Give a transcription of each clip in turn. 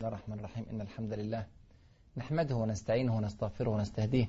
الله الرحمن الرحيم. إن الحمد لله نحمده ونستعينه ونستغفره ونستهديه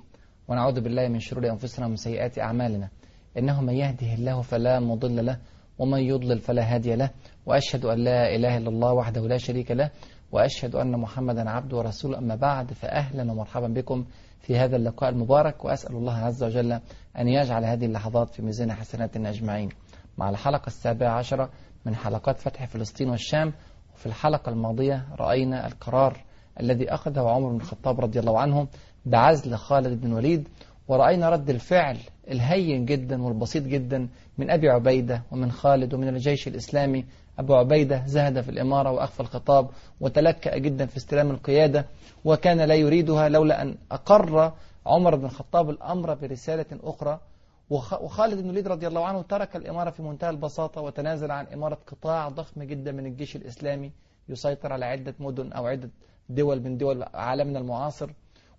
ونعوذ بالله من شرور أنفسنا ومن سيئات أعمالنا. إنه من يهده الله فلا مضل له ومن يضلل فلا هادي له وأشهد أن لا إله إلا الله وحده لا شريك له وأشهد أن محمدا عبده ورسوله. أما بعد فأهلا ومرحبا بكم في هذا اللقاء المبارك وأسأل الله عز وجل أن يجعل هذه اللحظات في ميزان حسناتنا أجمعين. مع الحلقة السابعة عشرة من حلقات فتح فلسطين والشام وفي الحلقة الماضية رأينا القرار الذي أخذه عمر بن الخطاب رضي الله عنه بعزل خالد بن الوليد ورأينا رد الفعل الهين جدا والبسيط جدا من أبي عبيدة ومن خالد ومن الجيش الإسلامي. أبو عبيدة زهد في الإمارة وأخفى الخطاب وتلكأ جدا في استلام القيادة وكان لا يريدها لولا أن أقر عمر بن الخطاب الأمر برسالة أخرى وخالد بن الوليد رضي الله عنه ترك الإمارة في منتهى البساطة وتنازل عن إمارة قطاع ضخم جدا من الجيش الإسلامي يسيطر على عدة مدن أو عدة دول من دول عالمنا المعاصر.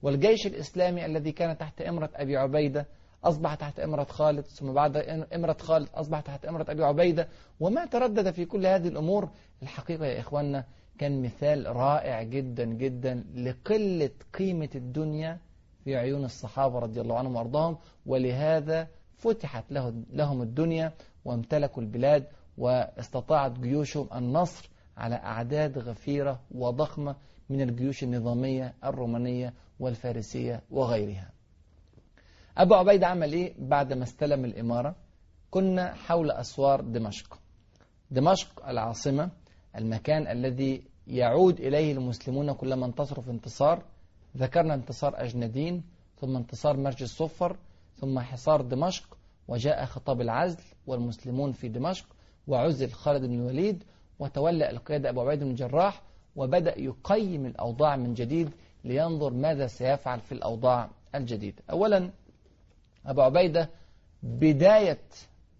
والجيش الإسلامي الذي كان تحت إمرة أبي عبيدة أصبح تحت إمرة خالد ثم بعد إمرة خالد أصبح تحت إمرة أبي عبيدة. وما تردد في كل هذه الأمور الحقيقة يا إخواننا كان مثال رائع جدا جدا لقلة قيمة الدنيا في عيون الصحابة رضي الله عنهم وأرضاهم. ولهذا فتحت لهم الدنيا وامتلكوا البلاد واستطاعت جيوشهم النصر على أعداد غفيرة وضخمة من الجيوش النظامية الرومانية والفارسية وغيرها. أبو عبيد عمل إيه بعد ما استلم الإمارة؟ كنا حول أسوار دمشق. دمشق العاصمة المكان الذي يعود إليه المسلمون كلما انتصروا في انتصار. ذكرنا انتصار أجندين ثم انتصار مرج الصفر ثم حصار دمشق وجاء خطاب العزل والمسلمون في دمشق وعزل خالد بن الوليد وتولى القيادة أبو عبيد بن الجراح وبدأ يقيم الأوضاع من جديد لينظر ماذا سيفعل في الأوضاع الجديدة. أولا أبو عبيدة بداية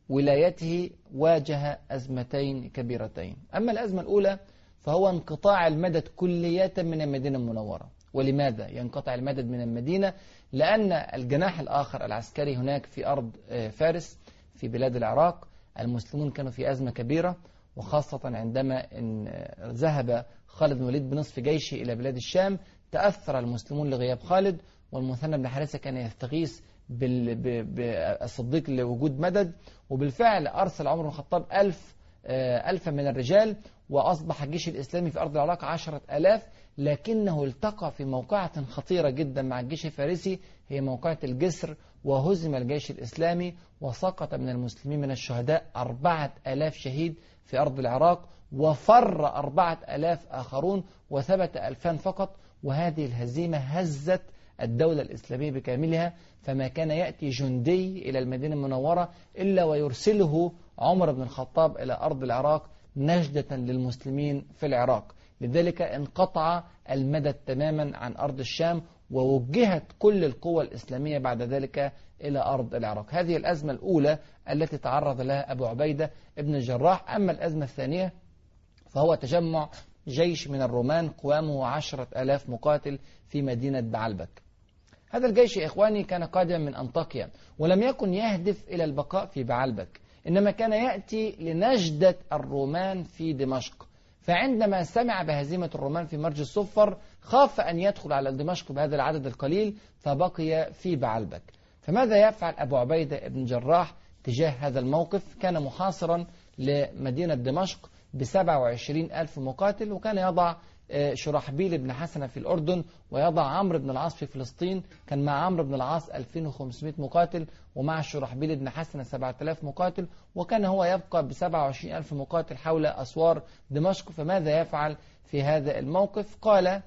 ولايته واجه أزمتين كبيرتين. أما الأزمة الأولى فهو انقطاع المدد كلية من المدينة المنورة. ولماذا ينقطع المدد من المدينة؟ لأن الجناح الآخر العسكري هناك في أرض فارس في بلاد العراق المسلمون كانوا في أزمة كبيرة وخاصة عندما إن ذهب خالد بن الوليد بنصف جيشه إلى بلاد الشام تأثر المسلمون لغياب خالد والمثنى بن حارثة كان يستغيث بالصديق لوجود مدد وبالفعل أرسل عمر بن الخطاب ألف ألف من الرجال وأصبح الجيش الإسلامي في أرض العراق عشرة ألاف لكنه التقى في موقعة خطيرة جدا مع الجيش الفارسي هي موقعة الجسر وهزم الجيش الإسلامي وسقط من المسلمين من الشهداء أربعة ألاف شهيد في أرض العراق وفر أربعة ألاف آخرون وثبت ألفان فقط وهذه الهزيمة هزت الدولة الإسلامية بكاملها فما كان يأتي جندي إلى المدينة المنورة إلا ويرسله عمر بن الخطاب إلى أرض العراق نجدة للمسلمين في العراق. لذلك انقطع المدد تماما عن أرض الشام ووجهت كل القوى الإسلامية بعد ذلك إلى أرض العراق. هذه الأزمة الأولى التي تعرض لها أبو عبيدة ابن الجراح. أما الأزمة الثانية فهو تجمع جيش من الرومان قوامه عشرة ألاف مقاتل في مدينة بعلبك. هذا الجيش يا إخواني كان قادما من أنطاكيا ولم يكن يهدف إلى البقاء في بعلبك إنما كان يأتي لنجدة الرومان في دمشق. فعندما سمع بهزيمة الرومان في مرج الصفر خاف أن يدخل على دمشق بهذا العدد القليل فبقي في بعلبك. فماذا يفعل أبو عبيدة بن جراح تجاه هذا الموقف؟ كان محاصرا لمدينة دمشق بسبع وعشرين ألف مقاتل وكان يضع شرحبيل بن حسنة في الأردن ويضع عمرو بن العاص في فلسطين. كان مع عمرو بن العاص 2500 مقاتل ومع شرحبيل بن حسنة 7000 مقاتل. وكان هو يبقى ب 27 ألف مقاتل حول أسوار دمشق. فماذا يفعل في هذا الموقف؟ قال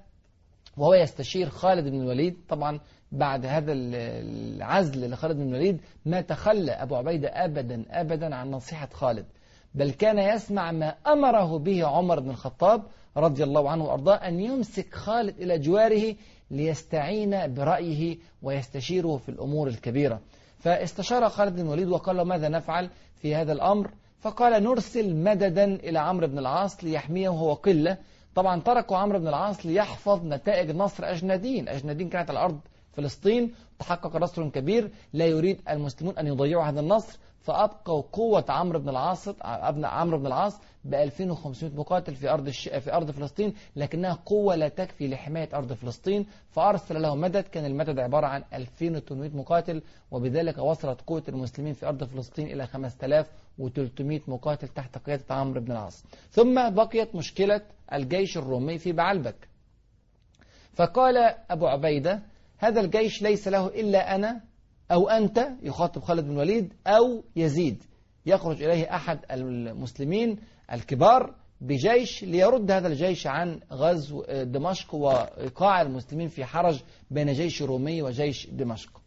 وهو يستشير خالد بن الوليد. طبعا بعد هذا العزل لخالد بن الوليد ما تخلى أبو عبيدة أبدا أبدا عن نصيحة خالد. بل كان يسمع ما أمره به عمر بن الخطاب رضي الله عنه وأرضاه أن يمسك خالد إلى جواره ليستعين برأيه ويستشيره في الأمور الكبيرة. فاستشار خالد بن الوليد وقال له ماذا نفعل في هذا الأمر؟ فقال نرسل مددا إلى عمرو بن العاص ليحميه وهو قلة طبعا تركوا عمرو بن العاص ليحفظ نتائج نصر أجندين. أجندين كانت الأرض فلسطين تحقق نصر كبير لا يريد المسلمون أن يضيعوا هذا النصر فأبقوا قوة عمرو بن العاص ابن عمرو بن العاص ب 2500 مقاتل في أرض الش... في أرض فلسطين لكنها قوة لا تكفي لحماية أرض فلسطين فأرسل له مدد كان المدد عبارة عن 2800 مقاتل وبذلك وصلت قوة المسلمين في أرض فلسطين إلى 5300 مقاتل تحت قيادة عمرو بن العاص. ثم بقيت مشكلة الجيش الرومي في بعلبك. فقال أبو عبيدة هذا الجيش ليس له إلا أنا أو أنت يخاطب خالد بن الوليد أو يزيد. يخرج إليه أحد المسلمين الكبار بجيش ليرد هذا الجيش عن غزو دمشق وإيقاع المسلمين في حرج بين جيش رومي وجيش دمشق.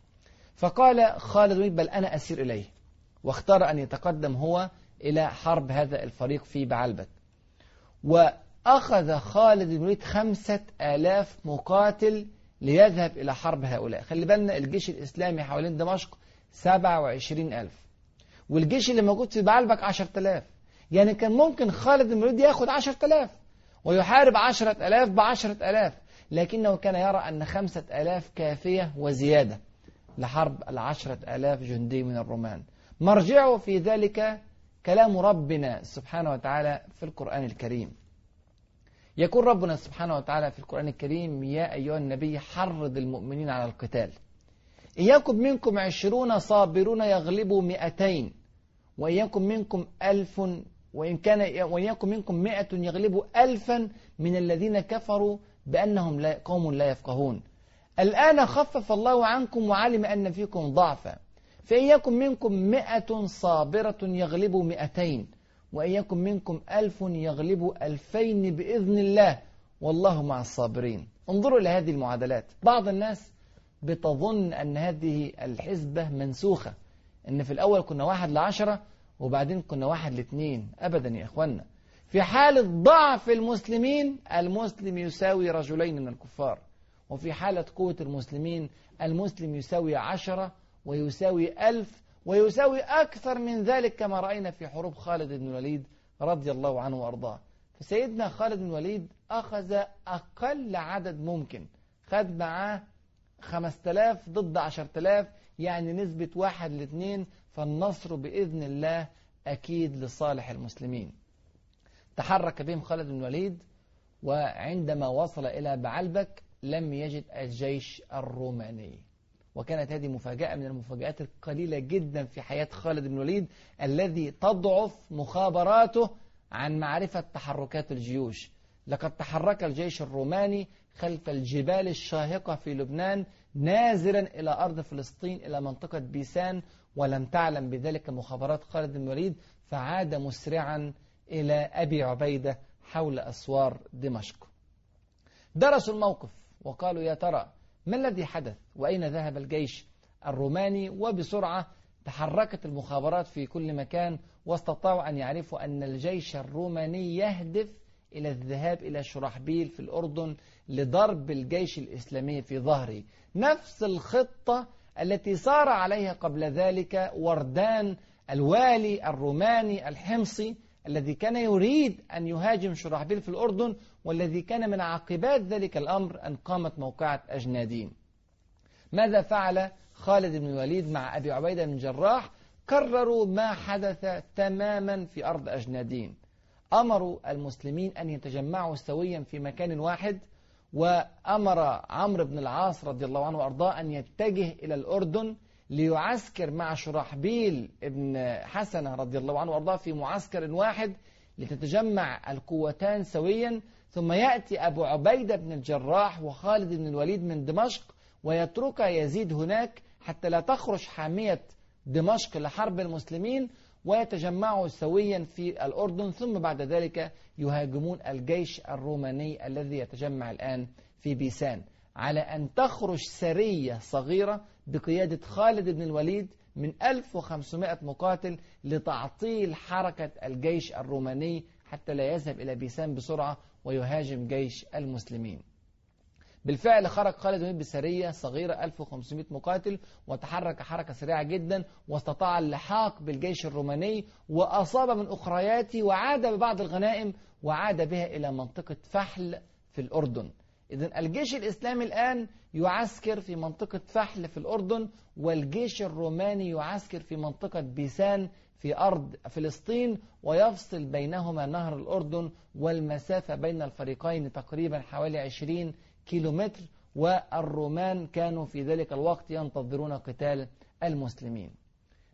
فقال خالد بن بل أنا أسير إليه. واختار أن يتقدم هو إلى حرب هذا الفريق في بعلبك. وأخذ خالد بن الوليد خمسة آلاف مقاتل ليذهب إلى حرب هؤلاء. خلي بالنا الجيش الإسلامي حوالين دمشق 27 ألف. والجيش اللي موجود في بعلبك 10000 يعني كان ممكن خالد بن الوليد ياخد 10000 ويحارب 10000 ب 10000 لكنه كان يرى أن 5000 كافية وزيادة لحرب العشرة آلاف جندي من الرومان. مرجعه في ذلك كلام ربنا سبحانه وتعالى في القرآن الكريم. يقول ربنا سبحانه وتعالى في القرآن الكريم يا أيها النبي حرض المؤمنين على القتال. يكن منكم عشرون صابرون يغلبوا مئتين وإن يكن منكم ألف وإن, كان وإن يكن منكم مئة يغلبوا ألفا من الذين كفروا بأنهم قوم لا يفقهون. الآن خفف الله عنكم وعلم أن فيكم ضعفا. فإن يكن منكم مئة صابرة يغلبوا مئتين وإن يكن منكم ألف يغلبوا ألفين بإذن الله والله مع الصابرين. انظروا إلى هذه المعادلات. بعض الناس بتظن أن هذه الحسبة منسوخة أن في الأول كنا واحد لعشرة وبعدين كنا واحد لاثنين. أبدا يا إخوانا في حالة ضعف المسلمين المسلم يساوي رجلين من الكفار. وفي حالة قوة المسلمين المسلم يساوي عشرة ويساوي ألف ويساوي أكثر من ذلك كما رأينا في حروب خالد بن الوليد رضي الله عنه وأرضاه. فسيدنا خالد بن الوليد أخذ أقل عدد ممكن خد معاه 5000 ضد 10000 يعني نسبة واحد لاثنين فالنصر بإذن الله أكيد لصالح المسلمين. تحرك بهم خالد بن الوليد وعندما وصل إلى بعلبك لم يجد الجيش الروماني. وكانت هذه مفاجأة من المفاجآت القليلة جدا في حياة خالد بن الوليد الذي تضعف مخابراته عن معرفة تحركات الجيوش. لقد تحرك الجيش الروماني خلف الجبال الشاهقة في لبنان نازلا إلى أرض فلسطين إلى منطقة بيسان ولم تعلم بذلك مخابرات خالد بن الوليد فعاد مسرعا إلى أبي عبيدة حول أسوار دمشق. درسوا الموقف وقالوا يا ترى ما الذي حدث؟ وأين ذهب الجيش الروماني؟ وبسرعة تحركت المخابرات في كل مكان واستطاعوا أن يعرفوا أن الجيش الروماني يهدف إلى الذهاب إلى شرحبيل في الأردن لضرب الجيش الإسلامي في ظهره. نفس الخطة التي سار عليها قبل ذلك وردان الوالي الروماني الحمصي الذي كان يريد أن يهاجم شرحبيل في الأردن والذي كان من عاقبات ذلك الأمر أن قامت موقعة أجنادين. ماذا فعل خالد بن الوليد مع أبي عبيدة بن جراح؟ كرروا ما حدث تماما في أرض أجنادين. أمروا المسلمين أن يتجمعوا سويا في مكان واحد وأمر عمرو بن العاص رضي الله عنه وأرضاه أن يتجه إلى الأردن ليعسكر مع شرحبيل ابن حسنة رضي الله عنه وأرضاه في معسكر واحد لتتجمع القوتان سويا ثم يأتي أبو عبيدة بن الجراح وخالد بن الوليد من دمشق ويترك يزيد هناك حتى لا تخرج حامية دمشق لحرب المسلمين ويتجمعوا سويا في الأردن ثم بعد ذلك يهاجمون الجيش الروماني الذي يتجمع الآن في بيسان. على أن تخرج سرية صغيرة بقيادة خالد بن الوليد من 1500 مقاتل لتعطيل حركة الجيش الروماني حتى لا يذهب إلى بيسان بسرعة ويهاجم جيش المسلمين. بالفعل خرج خالد بن بسرية صغيرة 1500 مقاتل وتحرك حركة سريعة جدا واستطاع اللحاق بالجيش الروماني وأصاب من أخرياته وعاد ببعض الغنائم وعاد بها إلى منطقة فحل في الأردن. إذا الجيش الإسلامي الآن يعسكر في منطقة فحل في الأردن والجيش الروماني يعسكر في منطقة بيسان في أرض فلسطين ويفصل بينهما نهر الأردن والمسافة بين الفريقين تقريبا حوالي 20 كيلومتر والرومان كانوا في ذلك الوقت ينتظرون قتال المسلمين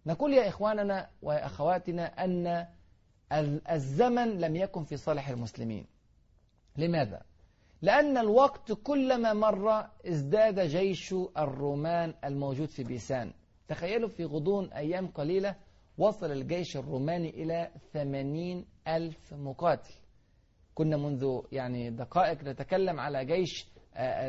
نقول يا إخواننا وأخواتنا أن الزمن لم يكن في صالح المسلمين لماذا؟ لأن الوقت كلما مر ازداد جيش الرومان الموجود في بيسان. تخيلوا في غضون أيام قليلة وصل الجيش الروماني إلى ثمانين ألف مقاتل. كنا منذ يعني دقائق نتكلم على جيش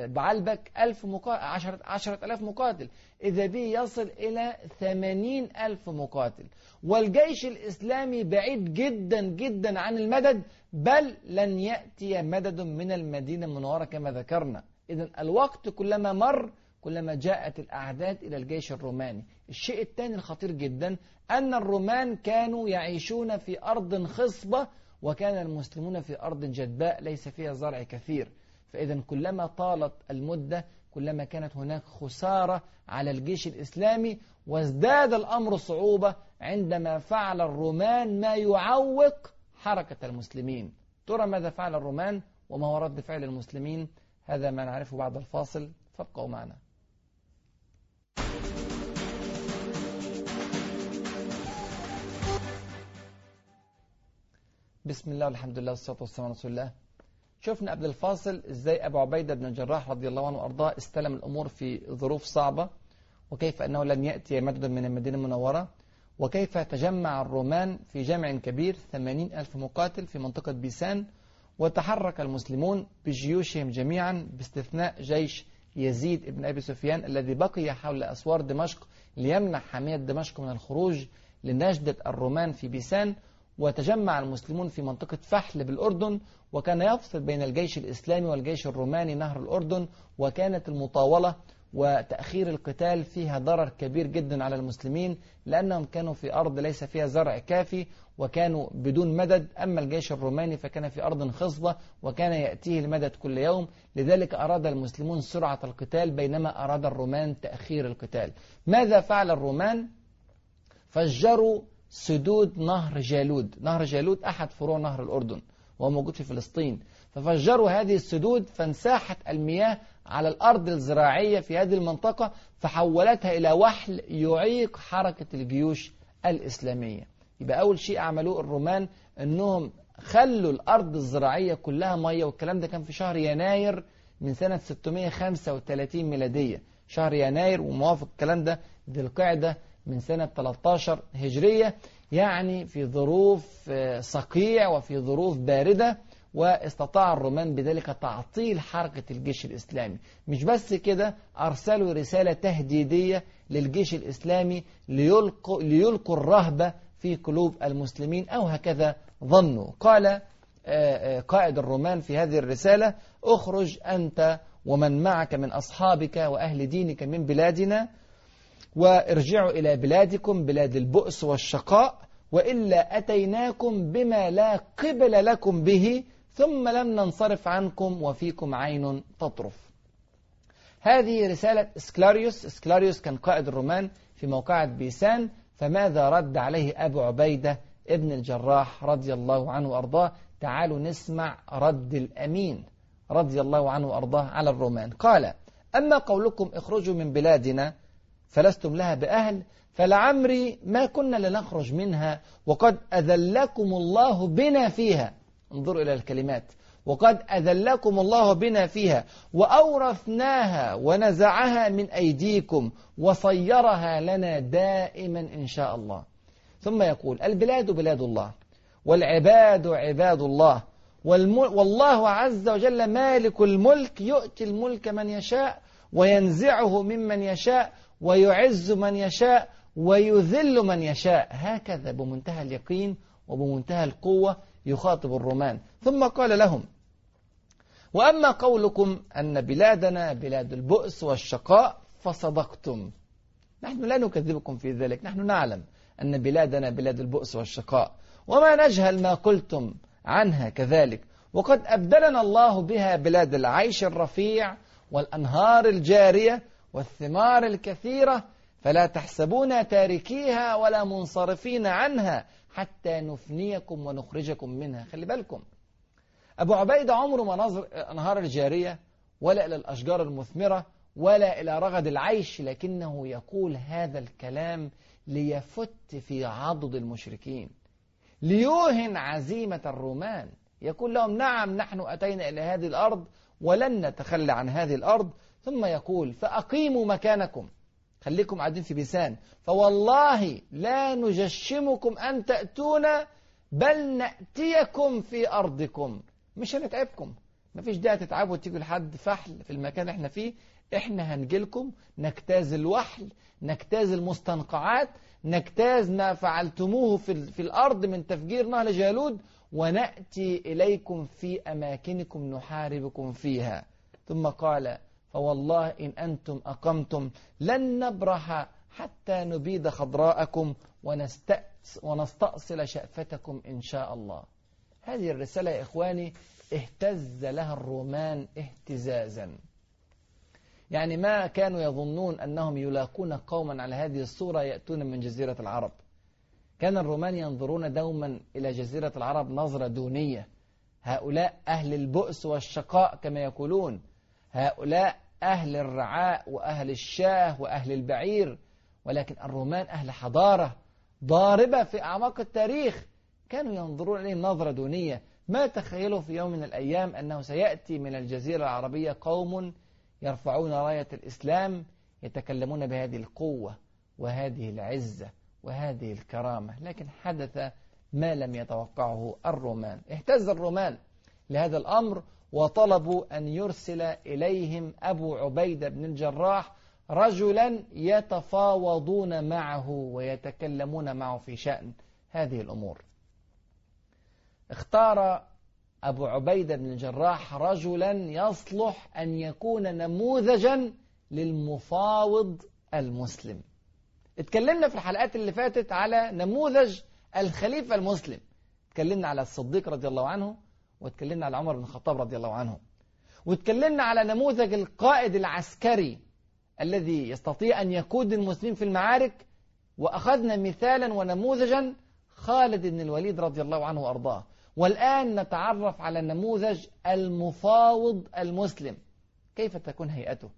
بعلبك ألف مقاتل عشرة, عشرة ألاف مقاتل. إذا به يصل إلى ثمانين ألف مقاتل. والجيش الإسلامي بعيد جدا جدا عن المدد بل لن يأتي مدد من المدينة المنورة كما ذكرنا. إذا الوقت كلما مر كلما جاءت الأعداد إلى الجيش الروماني. الشيء الثاني الخطير جدا أن الرومان كانوا يعيشون في أرض خصبة وكان المسلمون في أرض جدباء ليس فيها زرع كثير. فإذا كلما طالت المدة كلما كانت هناك خسارة على الجيش الإسلامي وازداد الأمر صعوبة عندما فعل الرومان ما يعوق حركة المسلمين. ترى ماذا فعل الرومان وما هو رد فعل المسلمين؟ هذا ما نعرفه بعد الفاصل. فابقوا معنا. بسم الله والحمد لله والصلاة والسلام على رسول الله. شفنا قبل الفاصل إزاي أبو عبيدة بن الجراح رضي الله عنه وأرضاه استلم الأمور في ظروف صعبة وكيف أنه لم يأتي مدد من المدينة المنورة وكيف تجمع الرومان في جمع كبير ثمانين ألف مقاتل في منطقة بيسان وتحرك المسلمون بجيوشهم جميعا باستثناء جيش يزيد بن أبي سفيان الذي بقي حول أسوار دمشق ليمنع حمية دمشق من الخروج لنجدة الرومان في بيسان. وتجمع المسلمون في منطقة فحل بالأردن وكان يفصل بين الجيش الإسلامي والجيش الروماني نهر الأردن وكانت المطاولة وتأخير القتال فيها ضرر كبير جدا على المسلمين لأنهم كانوا في أرض ليس فيها زرع كافي وكانوا بدون مدد. أما الجيش الروماني فكان في أرض خصبة وكان يأتيه المدد كل يوم. لذلك أراد المسلمون سرعة القتال بينما أراد الرومان تأخير القتال. ماذا فعل الرومان؟ فجروا سدود نهر جالود. نهر جالود أحد فروع نهر الأردن وهو موجود في فلسطين. ففجروا هذه السدود فانساحت المياه على الأرض الزراعية في هذه المنطقة فحولتها إلى وحل يعيق حركة الجيوش الإسلامية. يبقى أول شيء عملوه الرومان أنهم خلوا الأرض الزراعية كلها مية والكلام ده كان في شهر يناير من سنة 635 ميلادية. شهر يناير وموافق الكلام ده ذي القعدة من سنة 13 هجرية يعني في ظروف صقيع وفي ظروف باردة واستطاع الرومان بذلك تعطيل حركة الجيش الإسلامي. مش بس كده أرسلوا رسالة تهديدية للجيش الإسلامي ليلقوا, ليلقوا الرهبة في قلوب المسلمين أو هكذا ظنوا. قال قائد الرومان في هذه الرسالة أخرج أنت ومن معك من أصحابك وأهل دينك من بلادنا وارجعوا إلى بلادكم بلاد البؤس والشقاء وإلا أتيناكم بما لا قبل لكم به ثم لم ننصرف عنكم وفيكم عين تطرف. هذه رسالة إسكلاريوس. إسكلاريوس كان قائد الرومان في موقعة بيسان فماذا رد عليه أبو عبيدة ابن الجراح رضي الله عنه وأرضاه؟ تعالوا نسمع رد الأمين رضي الله عنه وأرضاه على الرومان. قال أما قولكم اخرجوا من بلادنا فلستم لها بأهل فلعمري ما كنا لنخرج منها وقد أذلكم الله بنا فيها. انظروا إلى الكلمات. وقد أذلكم الله بنا فيها وأورثناها ونزعها من أيديكم وصيرها لنا دائما إن شاء الله. ثم يقول البلاد بلاد الله والعباد عباد الله والله عز وجل مالك الملك يؤتي الملك من يشاء وينزعه ممن يشاء ويعز من يشاء ويذل من يشاء. هكذا بمنتهى اليقين وبمنتهى القوة يخاطب الرومان. ثم قال لهم وأما قولكم أن بلادنا بلاد البؤس والشقاء فصدقتم. نحن لا نكذبكم في ذلك نحن نعلم أن بلادنا بلاد البؤس والشقاء. وما نجهل ما قلتم عنها كذلك. وقد أبدلنا الله بها بلاد العيش الرفيع والأنهار الجارية والثمار الكثيرة فلا تحسبونا تاركيها ولا منصرفين عنها حتى نفنيكم ونخرجكم منها. خلي بالكم. أبو عبيدة عمره ما نظر أنهار الجارية ولا إلى الأشجار المثمرة ولا إلى رغد العيش لكنه يقول هذا الكلام ليفت في عضد المشركين ليوهن عزيمة الرومان. يقول لهم نعم نحن أتينا إلى هذه الأرض ولن نتخلى عن هذه الأرض ثم يقول فأقيموا مكانكم. خليكم قاعدين في بيسان. فوالله لا نجشمكم أن تأتونا بل نأتيكم في أرضكم. مش هنتعبكم. مفيش داعي تتعبوا تيجوا لحد فحل في المكان اللي إحنا فيه. إحنا هنجيلكم. نجتاز الوحل نجتاز المستنقعات نجتاز ما فعلتموه في, في الأرض من تفجير نهر جالود ونأتي إليكم في أماكنكم نحاربكم فيها. ثم قال فوالله إن أنتم أقمتم لن نبرح حتى نبيد خضراءكم ونستأصل شأفتكم إن شاء الله. هذه الرسالة يا إخواني اهتز لها الرومان اهتزازا. يعني ما كانوا يظنون أنهم يلاقون قوما على هذه الصورة يأتون من جزيرة العرب. كان الرومان ينظرون دوما إلى جزيرة العرب نظرة دونية. هؤلاء أهل البؤس والشقاء كما يقولون. هؤلاء أهل الرعاء وأهل الشاه وأهل البعير ولكن الرومان أهل حضارة ضاربة في أعماق التاريخ. كانوا ينظرون إليهم نظرة دونية. ما تخيلوا في يوم من الأيام أنه سيأتي من الجزيرة العربية قوم يرفعون راية الإسلام يتكلمون بهذه القوة وهذه العزة وهذه الكرامة. لكن حدث ما لم يتوقعه الرومان. اهتز الرومان لهذا الأمر وطلبوا أن يرسل إليهم أبو عبيدة بن الجراح رجلا يتفاوضون معه ويتكلمون معه في شأن هذه الأمور. اختار أبو عبيدة بن الجراح رجلا يصلح أن يكون نموذجا للمفاوض المسلم. اتكلمنا في الحلقات اللي فاتت على نموذج الخليفة المسلم. اتكلمنا على الصديق رضي الله عنه واتكلمنا على عمر بن الخطاب رضي الله عنه. واتكلمنا على نموذج القائد العسكري الذي يستطيع أن يقود المسلمين في المعارك وأخذنا مثالا ونموذجا خالد بن الوليد رضي الله عنه وأرضاه. والآن نتعرف على نموذج المفاوض المسلم. كيف تكون هيئته؟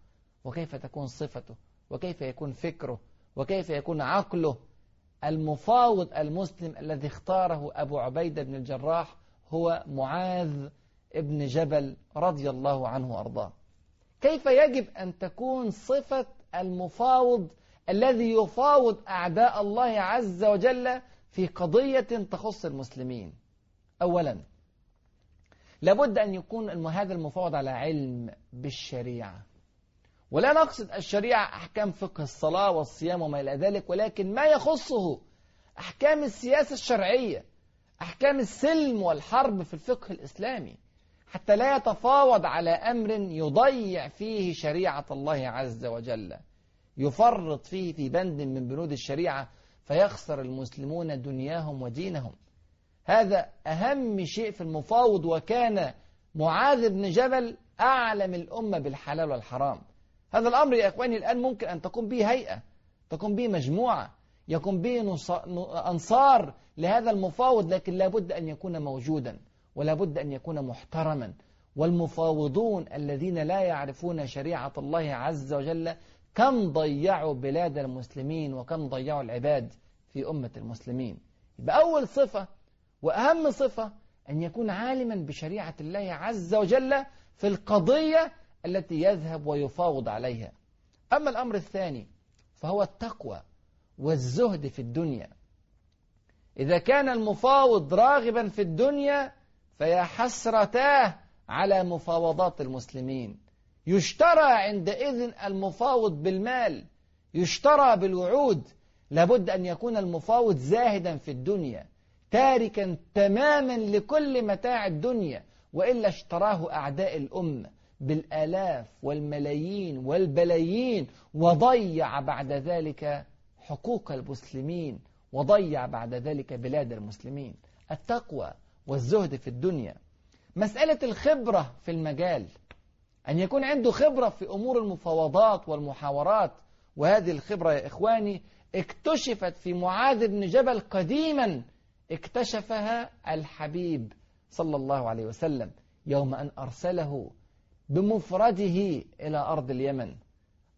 وكيف تكون صفته؟ وكيف يكون فكره؟ وكيف يكون عقله؟ المفاوض المسلم الذي اختاره أبو عبيدة بن الجراح هو معاذ ابن جبل رضي الله عنه وأرضاه. كيف يجب أن تكون صفة المفاوض الذي يفاوض أعداء الله عز وجل في قضية تخص المسلمين؟ أولا لابد أن يكون هذا المفاوض على علم بالشريعة. ولا نقصد الشريعة أحكام فقه الصلاة والصيام وما إلى ذلك ولكن ما يخصه أحكام السياسة الشرعية. أحكام السلم والحرب في الفقه الإسلامي حتى لا يتفاوض على أمر يضيع فيه شريعة الله عز وجل يفرط فيه في بند من بنود الشريعة فيخسر المسلمون دنياهم ودينهم. هذا أهم شيء في المفاوض وكان معاذ بن جبل أعلم الأمة بالحلال والحرام. هذا الأمر يا إخواني الآن ممكن أن تقوم به هيئة تقوم به مجموعة يقوم به أنصار لهذا المفاوض لكن لابد أن يكون موجودا ولابد أن يكون محترما. والمفاوضون الذين لا يعرفون شريعة الله عز وجل كم ضيعوا بلاد المسلمين وكم ضيعوا العباد في أمة المسلمين؟ بأول صفة وأهم صفة أن يكون عالما بشريعة الله عز وجل في القضية التي يذهب ويفاوض عليها. أما الأمر الثاني فهو التقوى والزهد في الدنيا. إذا كان المفاوض راغبا في الدنيا فيا حسرتاه على مفاوضات المسلمين. يشترى عندئذ المفاوض بالمال يشترى بالوعود. لابد أن يكون المفاوض زاهدا في الدنيا تاركا تماما لكل متاع الدنيا وإلا اشتراه أعداء الأمة بالآلاف والملايين والبلايين وضيع بعد ذلك حقوق المسلمين. وضيع بعد ذلك بلاد المسلمين. التقوى والزهد في الدنيا. مسألة الخبرة في المجال. أن يكون عنده خبرة في أمور المفاوضات والمحاورات. وهذه الخبرة يا إخواني اكتشفت في معاذ بن جبل قديما اكتشفها الحبيب صلى الله عليه وسلم يوم أن أرسله بمفرده إلى أرض اليمن.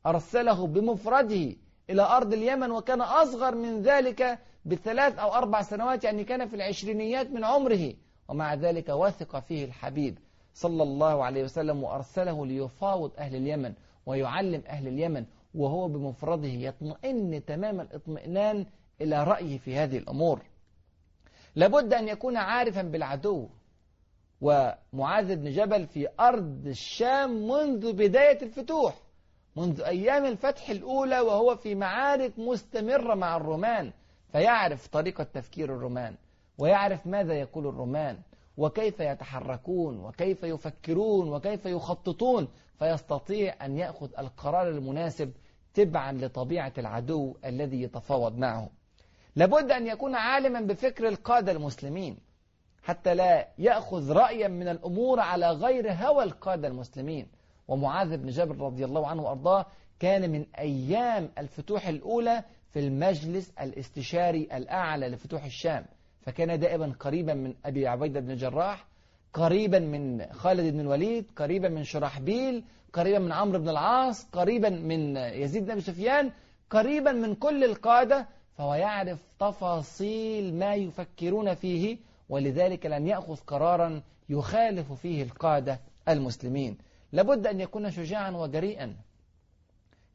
أرسله بمفرده إلى أرض اليمن وكان أصغر من ذلك بثلاث أو أربع سنوات يعني كان في العشرينيات من عمره. ومع ذلك وثق فيه الحبيب صلى الله عليه وسلم وأرسله ليفاوض أهل اليمن ويعلم أهل اليمن وهو بمفرده يطمئن تمام الاطمئنان إلى رأيه في هذه الأمور. لابد أن يكون عارفا بالعدو. ومعاذ بن جبل في أرض الشام منذ بداية الفتوح. منذ أيام الفتح الأولى وهو في معارك مستمرة مع الرومان فيعرف طريقة تفكير الرومان ويعرف ماذا يقول الرومان وكيف يتحركون وكيف يفكرون وكيف يخططون فيستطيع أن يأخذ القرار المناسب تبعا لطبيعة العدو الذي يتفاوض معه. لابد أن يكون عالما بفكر القادة المسلمين حتى لا يأخذ رأيا من الأمور على غير هوى القادة المسلمين. ومعاذ بن جبل رضي الله عنه وأرضاه كان من أيام الفتوح الأولى في المجلس الاستشاري الأعلى لفتوح الشام فكان دائما قريبا من أبي عبيدة بن الجراح قريبا من خالد بن الوليد قريبا من شرحبيل قريبا من عمرو بن العاص قريبا من يزيد بن سفيان قريبا من كل القادة فهو يعرف تفاصيل ما يفكرون فيه ولذلك لن يأخذ قرارا يخالف فيه القادة المسلمين. لابد أن يكون شجاعا وجريئا.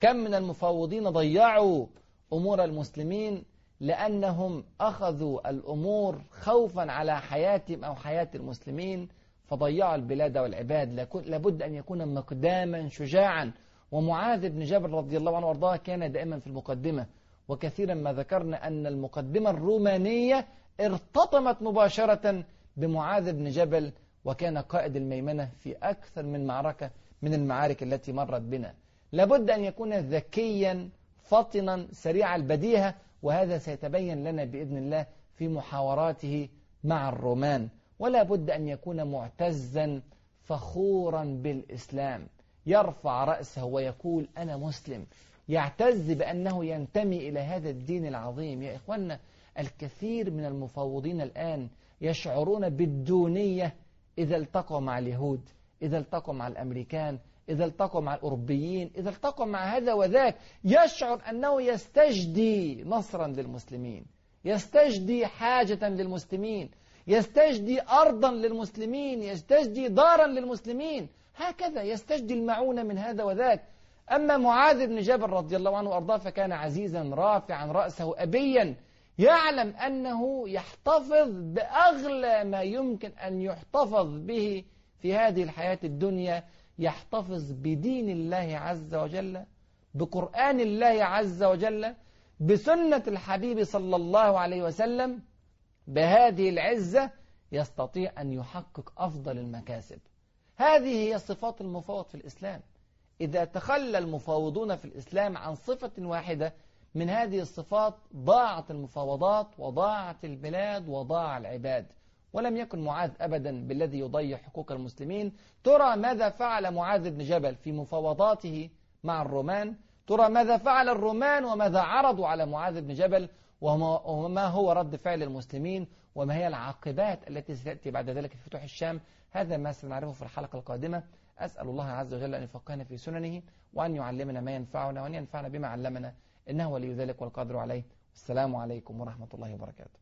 كم من المفاوضين ضيعوا أمور المسلمين لأنهم أخذوا الأمور خوفا على حياتهم أو حياة المسلمين فضيعوا البلاد والعباد. لابد أن يكون مقداما شجاعا. ومعاذ بن جبل رضي الله عنه وأرضاه كان دائما في المقدمة. وكثيرا ما ذكرنا أن المقدمة الرومانية ارتطمت مباشرة بمعاذ بن جبل وكان قائد الميمنة في أكثر من معركة من المعارك التي مرت بنا. لابد أن يكون ذكيا فطنا سريع البديهة وهذا سيتبين لنا بإذن الله في محاوراته مع الرومان. ولا بد أن يكون معتزا فخورا بالإسلام. يرفع رأسه ويقول أنا مسلم. يعتز بأنه ينتمي إلى هذا الدين العظيم. يا إخوانا الكثير من المفوضين الآن يشعرون بالدونية إذا التقوا مع اليهود إذا التقوا مع الأمريكان إذا التقوا مع الأوروبيين إذا التقوا مع هذا وذاك يشعر أنه يستجدي نصرا للمسلمين يستجدي حاجة للمسلمين يستجدي أرضا للمسلمين يستجدي دارا للمسلمين. هكذا يستجدي المعونة من هذا وذاك. أما معاذ بن جبل رضي الله عنه وأرضاه فكان عزيزا رافعا رأسه أبيا يعلم أنه يحتفظ بأغلى ما يمكن أن يحتفظ به في هذه الحياة الدنيا يحتفظ بدين الله عز وجل بقرآن الله عز وجل بسنة الحبيب صلى الله عليه وسلم بهذه العزة يستطيع أن يحقق أفضل المكاسب. هذه هي صفات المفاوض في الإسلام. إذا تخلى المفاوضون في الإسلام عن صفة واحدة من هذه الصفات ضاعت المفاوضات وضاعت البلاد وضاع العباد. ولم يكن معاذ أبدا بالذي يضيع حقوق المسلمين. ترى ماذا فعل معاذ بن جبل في مفاوضاته مع الرومان؟ ترى ماذا فعل الرومان وماذا عرضوا على معاذ بن جبل؟ وما هو رد فعل المسلمين؟ وما هي العاقبات التي ستأتي بعد ذلك في فتوح الشام؟ هذا ما سنعرفه في الحلقة القادمة. أسأل الله عز وجل أن يفقهنا في سننه وأن يعلمنا ما ينفعنا وأن ينفعنا بما علمنا. إنه ولي ذلك والقادر عليه. السلام عليكم ورحمة الله وبركاته.